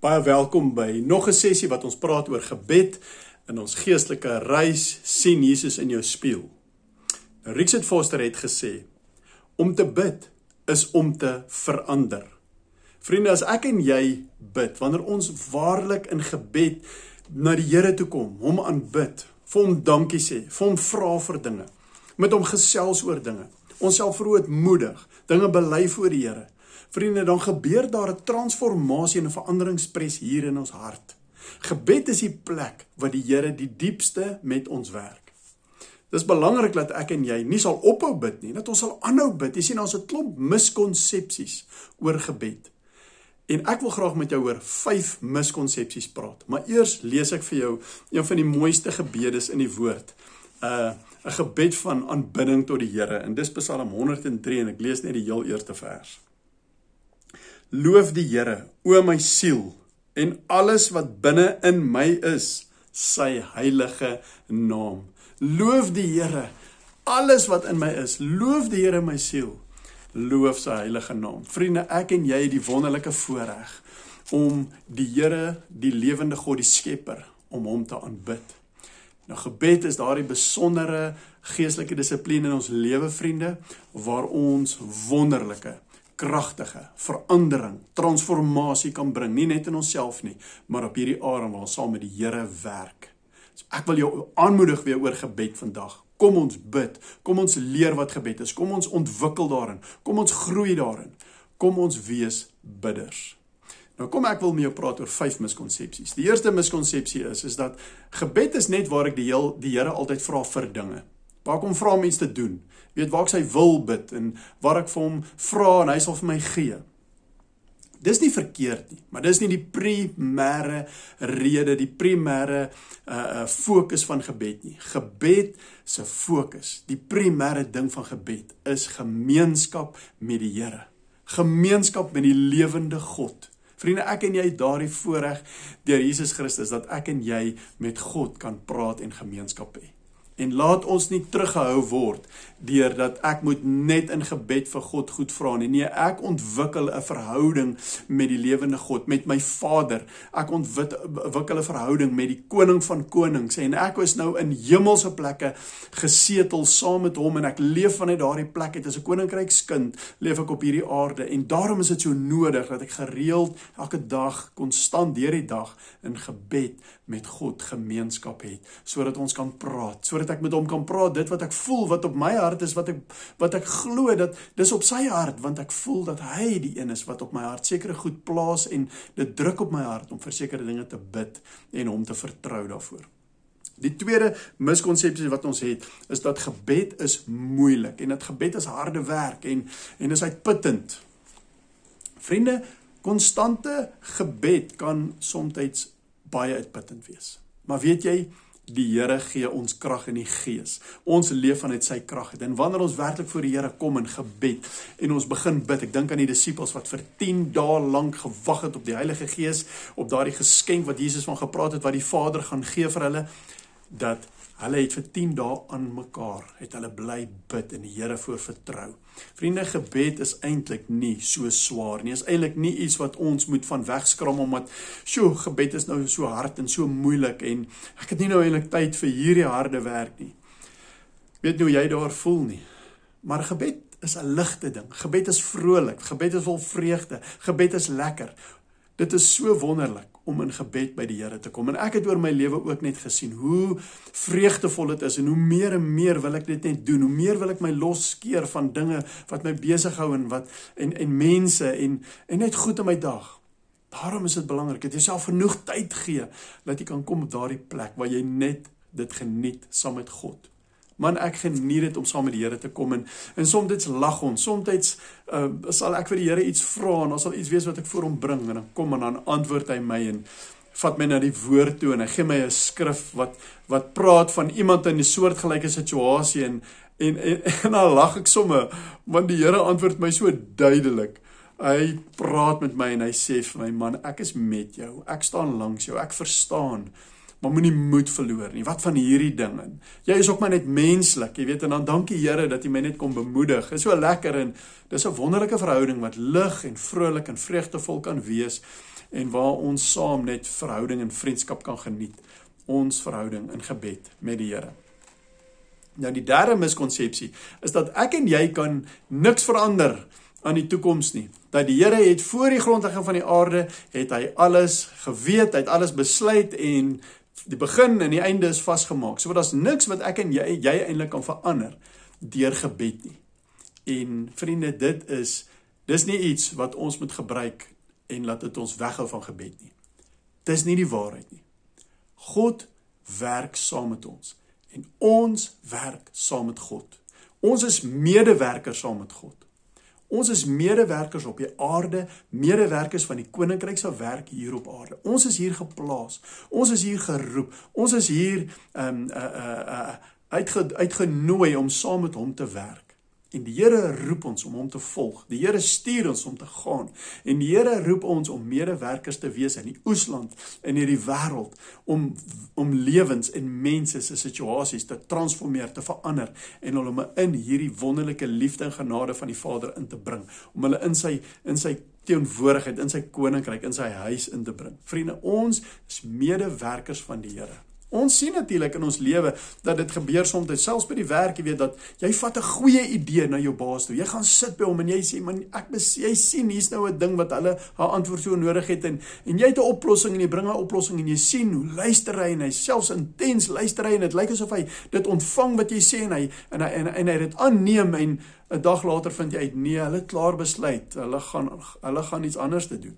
Baie welkom by nog 'n sessie wat ons praat oor gebed in ons geestelike reis sien Jesus in jou spieël. Nou Richard Foster het gesê om te bid is om te verander. Vriende, as ek en jy bid, wanneer ons waarlik in gebed na die Here toe kom, hom aanbid, vir hom dankie sê, vir hom vra vir dinge, met hom gesels oor dinge, onsself verootmoedig, dinge bely voor die Here Vriende, dan gebeur daar 'n transformasie en 'n veranderingspres hier in ons hart. Gebed is die plek waar die Here die diepste met ons werk. Dis belangrik dat ek en jy nie sal ophou bid nie, dat ons sal aanhou bid. Jy sien ons het 'n klomp miskonsepsies oor gebed. En ek wil graag met jou oor 5 miskonsepsies praat. Maar eers lees ek vir jou een van die mooiste gebedes in die woord. Uh 'n gebed van aanbidding tot die Here. En dis Psalm 103 en ek lees net die heel eerste vers. Loof die Here, o my siel, en alles wat binne in my is, sy heilige naam. Loof die Here, alles wat in my is. Loof die Here my siel. Loof sy heilige naam. Vriende, ek en jy het die wonderlike voorreg om die Here, die lewende God, die Skepper, om hom te aanbid. Nou gebed is daardie besondere geestelike dissipline in ons lewe, vriende, waar ons wonderlike kragtige verandering, transformasie kan bring, nie net in onsself nie, maar op hierdie aard waar ons saam met die Here werk. So ek wil jou aanmoedig weer oor gebed vandag. Kom ons bid. Kom ons leer wat gebed is. Kom ons ontwikkel daarin. Kom ons groei daarin. Kom ons wees bidders. Nou kom ek wil met jou praat oor vyf miskonsepsies. Die eerste miskonsepsie is is dat gebed is net waar ek die heel die Here altyd vra vir dinge. Waar kom vra mense te doen? Weet waar ek sy wil bid en waar ek vir hom vra en hy sal vir my gee. Dis nie verkeerd nie, maar dis nie die primêre rede, die primêre uh uh fokus van gebed nie. Gebed se fokus, die primêre ding van gebed is gemeenskap met die Here. Gemeenskap met die lewende God. Vriende, ek en jy het daardie voorreg deur Jesus Christus dat ek en jy met God kan praat en gemeenskap hê. En laat ons nie teruggehou word deur dat ek moet net in gebed vir God goed vra nie. Nee, ek ontwikkel 'n verhouding met die lewende God, met my Vader. Ek ontwikkel 'n verhouding met die koning van konings en ek is nou in hemelse plekke gesetel saam met hom en ek leef vanuit daardie plek uit as 'n koninkrykskind, leef ek op hierdie aarde en daarom is dit so nodig dat ek gereeld elke dag konstant deur die dag in gebed met God gemeenskap het sodat ons kan praat, sodat ek met hom kan praat, dit wat ek voel, wat op my hart is, wat ek wat ek glo dat dis op sy hart, want ek voel dat hy die een is wat op my hart sekere goed plaas en dit druk op my hart om vir sekere dinge te bid en hom te vertrou daarvoor. Die tweede miskonsepsie wat ons het, is dat gebed is moeilik en dat gebed is harde werk en en is uitputtend. Vriende, konstante gebed kan soms baie uitputtend wees. Maar weet jy, die Here gee ons krag in die gees. Ons leef vanuit sy krag. En wanneer ons werklik voor die Here kom in gebed en ons begin bid, ek dink aan die disippels wat vir 10 dae lank gewag het op die Heilige Gees, op daardie geskenk wat Jesus van gepraat het wat die Vader gaan gee vir hulle, dat hulle het vir 10 dae aan mekaar het hulle bly bid en die Here voor vertrou. Vriende, gebed is eintlik nie so swaar nie. Is eintlik nie iets wat ons moet van wegskram omdat sjo, gebed is nou so hard en so moeilik en ek het nie nou eintlik tyd vir hierdie harde werk nie. Weet nie hoe jy daar voel nie. Maar gebed is 'n ligte ding. Gebed is vrolik. Gebed is vol vreugde. Gebed is lekker. Dit is so wonderlik om in gebed by die Here te kom. En ek het oor my lewe ook net gesien hoe vreugdevol dit is en hoe meer en meer wil ek dit net doen. Hoe meer wil ek my losskeer van dinge wat my besig hou en wat en en mense en en net goed in my dag. Daarom is dit belangrik dat jy self genoeg tyd gee dat jy kan kom op daardie plek waar jy net dit geniet saam met God. Man ek geniet dit om saam met die Here te kom en en soms lag ons. Soms uh, sal ek vir die Here iets vra en dan sal iets wees wat ek voor hom bring en dan kom en dan antwoord hy my en vat my na die woord toe en hy gee my 'n skrif wat wat praat van iemand in 'n soortgelyke situasie en en en, en dan lag ek sommer want die Here antwoord my so duidelik. Hy praat met my en hy sê vir my man, ek is met jou. Ek staan langs jou. Ek verstaan maar moenie moed verloor nie. Wat van hierdie dinge? Jy is ook maar net menslik, jy weet en dan dankie Here dat jy my net kom bemoedig. Dit is so lekker en dis 'n wonderlike verhouding wat lig en vrolik en vreugdevol kan wees en waar ons saam net verhouding en vriendskap kan geniet. Ons verhouding in gebed met die Here. Nou die derde miskonsepsie is dat ek en jy kan niks verander aan die toekoms nie. Dat die Here het voor die grondlegging van die aarde het hy alles geweet, hy het alles besluit en die begin en die einde is vasgemaak. So daar's niks wat ek en jy jy eintlik kan verander deur gebed nie. En vriende, dit is dis nie iets wat ons moet gebruik en laat dit ons weghou van gebed nie. Dis nie die waarheid nie. God werk saam met ons en ons werk saam met God. Ons is medewerkers saam met God. Ons is medewerkers op die aarde, medewerkers van die koninkryk se werk hier op aarde. Ons is hier geplaas. Ons is hier geroep. Ons is hier ehm um, uh uh, uh uitge, uitgenooi om saam met hom te werk. En die Here roep ons om hom te volg. Die Here stuur ons om te gaan. En die Here roep ons om medewerkers te wees in die oesland in hierdie wêreld om om lewens en mense se situasies te transformeer, te verander en hulle in hierdie wonderlike liefde en genade van die Vader in te bring, om hulle in sy in sy teenwoordigheid in sy koninkryk in sy huis in te bring. Vriende, ons is medewerkers van die Here. Ons sien natuurlik in ons lewe dat dit gebeur soms, selfs by die werk, jy weet dat jy vat 'n goeie idee na jou baas toe. Jy gaan sit by hom en jy sê, "Man, ek bes jy sien hier's nou 'n ding wat hulle haar antwoord so nodig het en en jy het 'n oplossing en jy bring 'n oplossing en jy sien hoe luister hy en hy selfs intens luister hy en dit lyk asof hy dit ontvang wat jy sê en hy en hy en, en hy dit aanneem en 'n dag later vind jy uit nee, hulle klaar besluit. Hulle gaan hulle gaan iets anders te doen.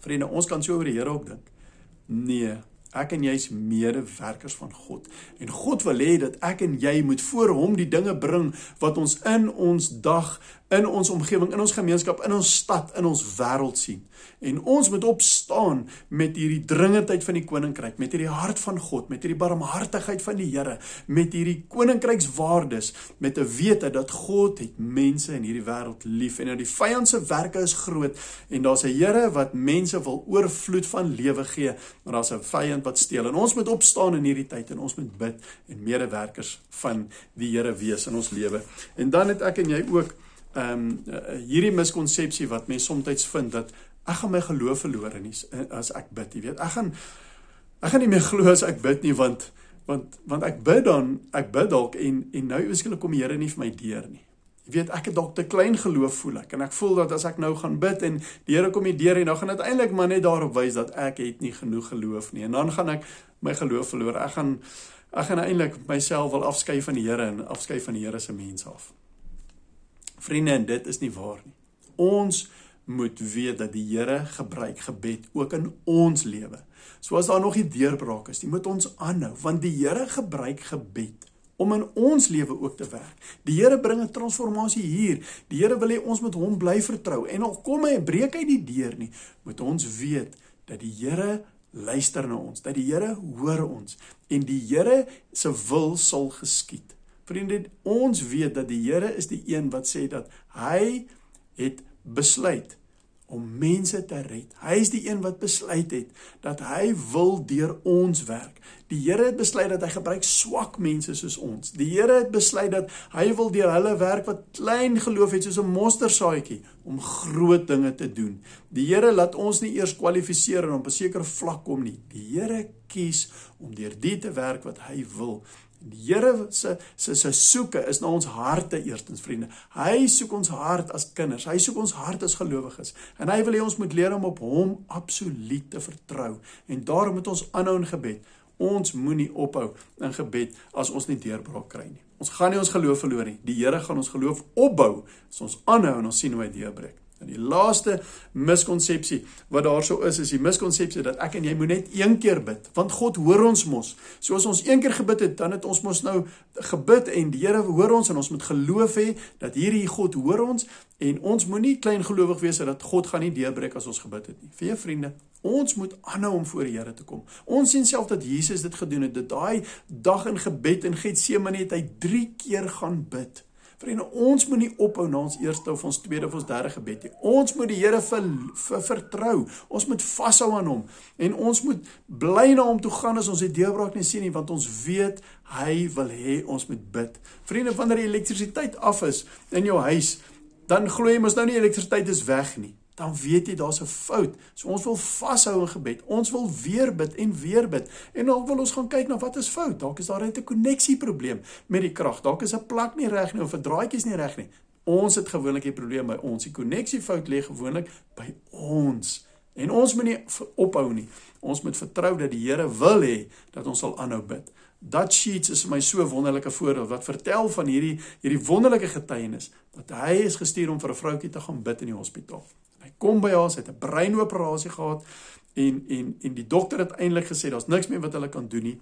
Vriende, ons kan so oor die Here ook dink. Nee, Ek en jy is medewerkers van God. En God wil hê dat ek en jy moet voor hom die dinge bring wat ons in ons dag in ons omgewing, in ons gemeenskap, in ons stad, in ons wêreld sien. En ons moet opstaan met hierdie dringendheid van die koninkryk, met hierdie hart van God, met hierdie barmhartigheid van die Here, met hierdie koninkrykswaardes, met 'n wete dat God het mense in hierdie wêreld lief en dat die vyand se werke is groot en daar's 'n Here wat mense wil oorvloed van lewe gee, maar daar's 'n vyand wat steel. En ons moet opstaan in hierdie tyd en ons moet bid en medewerkers van die Here wees in ons lewe. En dan het ek en jy ook ehm um, hierdie miskonsepsie wat mense soms vind dat ek gaan my geloof verloor nie eh, as ek bid, jy weet. Ek gaan ek gaan nie meer glo as ek bid nie want want want ek bid dan ek bid dalk en en nou ewesklik kom die Here nie vir my deur nie. Jy weet ek het dalk te klein geloof voel ek en ek voel dat as ek nou gaan bid en die Here kom nie deur en dan gaan dit eintlik maar net daarop wys dat ek het nie genoeg geloof nie en dan gaan ek my geloof verloor. Ek gaan ek gaan eintlik myself wil afskei van die Here en afskei van die Here se mense af. Vriende, en dit is nie waar nie. Ons moet weet dat die Here gebruik gebed ook in ons lewe. So as daar nog nie deurbraak is, jy moet ons aanhou want die Here gebruik gebed om in ons lewe ook te werk. Die Here bring 'n transformasie hier. Die Here wil hê ons moet hom bly vertrou en al kom hy breek hy die deur nie, moet ons weet dat die Here luister na ons, dat die Here hoor ons en die Here se wil sal geskied. Vriende, ons weet dat die Here is die een wat sê dat hy het besluit om mense te red. Hy is die een wat besluit het dat hy wil deur ons werk. Die Here het besluit dat hy gebruik swak mense soos ons. Die Here het besluit dat hy wil deur hulle werk wat klein geloof het soos 'n mosterdsaadjie om groot dinge te doen. Die Here laat ons nie eers kwalifiseer en op 'n sekere vlak kom nie. Die Here kies om deur die te werk wat hy wil. Die Here se se se soeke is na ons harte eerstens vriende. Hy soek ons hart as kinders. Hy soek ons hart as gelowiges. En hy wil hê ons moet leer om op hom absoluut te vertrou. En daarom moet ons aanhou in gebed. Ons moenie ophou in gebed as ons nie deurbraak kry nie. Ons gaan nie ons geloof verloor nie. Die Here gaan ons geloof opbou as ons aanhou en ons sien hoe hy deurbreek. En die laaste miskonsepsie wat daarso is, is die miskonsepsie dat ek en jy moet net een keer bid, want God hoor ons mos. So as ons een keer gebid het, dan het ons mos nou gebid en die Here hoor ons en ons moet geloof hê dat hierdie God hoor ons en ons moenie klein gelowig wees dat God gaan nie deurbreek as ons gebid het nie. Vir jou vriende, ons moet aanhou om voor die Here te kom. Ons sien self dat Jesus dit gedoen het. Dit daai dag in gebed in Getsemane het hy 3 keer gaan bid. Vriende, ons moet nie ophou na ons eerste of ons tweede of ons derde gebed nie. Ons moet die Here ver, ver, vertrou. Ons moet vashou aan hom en ons moet bly na hom toe gaan as ons die deurbraak nie sien nie, want ons weet hy wil hê ons moet bid. Vriende, wanneer die elektrisiteit af is in jou huis, dan glo jy mos nou nie elektrisiteit is weg nie. Dan weet jy daar's 'n fout. So ons wil vashou in gebed. Ons wil weer bid en weer bid. En dan wil ons gaan kyk na wat is fout. Dalk is daar net 'n koneksieprobleem met die krag. Dalk is 'n plak nie reg nie of 'n draadjies nie reg nie. Ons het gewoonlik die probleem by ons. Die koneksiefout lê gewoonlik by ons. En ons moet nie ophou nie. Ons moet vertrou dat die Here wil hê dat ons sal aanhou bid. Dat sheets is vir my so 'n wonderlike voorbeeld wat vertel van hierdie hierdie wonderlike getuienis dat hy is gestuur om vir 'n vroutjie te gaan bid in die hospitaal. Hy kom by haar, sy het 'n breinoperasie gehad en en en die dokter het eintlik gesê daar's niks meer wat hulle kan doen nie.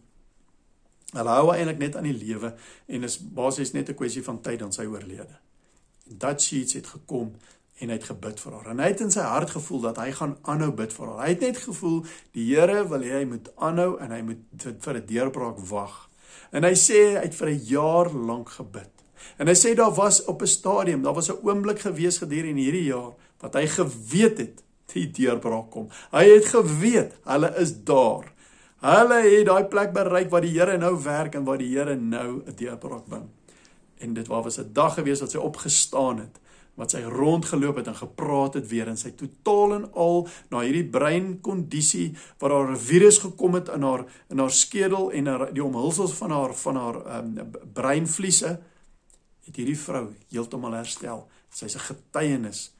Hulle hou eintlik net aan die lewe en is basies net 'n kwessie van tyd dan sy oorlede. En dat sheets het gekom en hy het gebid vir haar. En hy het in sy hart gevoel dat hy gaan aanhou bid vir haar. Hy het net gevoel die Here wil hê hy moet aanhou en hy moet vir 'n deurbraak wag. En hy sê hy het vir 'n jaar lank gebid. En hy sê daar was op 'n stadium, daar was 'n oomblik gewees gedurende hierdie jaar wat hy geweet het die deurbraak kom. Hy het geweet hulle is daar. Hulle het daai plek bereik waar die Here nou werk en waar die Here nou 'n deurbraak bring. En dit was 'n dag gewees wat sy opgestaan het wat sy rondgeloop het en gepraat het weer in sy totaal en al na hierdie breinkondisie waar daar 'n virus gekom het in haar in haar skedel en haar die omhulsels van haar van haar um, breinvliese het hierdie vrou heeltemal herstel. Sy's 'n getuienis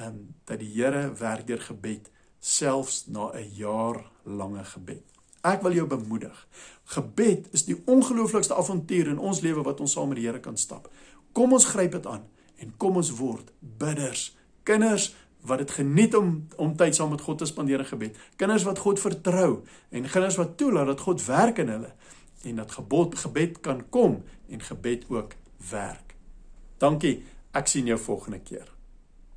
um, dat die Here werk deur gebed selfs na 'n jaar lange gebed. Ek wil jou bemoedig. Gebed is die ongelooflikste avontuur in ons lewe wat ons saam met die Here kan stap. Kom ons gryp dit aan en kom ons word bidders, kinders wat dit geniet om om tyd saam met God te spandeer in gebed. Kinders wat God vertrou en kinders wat toelaat dat God werk in hulle en dat gebod gebed kan kom en gebed ook werk. Dankie. Ek sien jou volgende keer.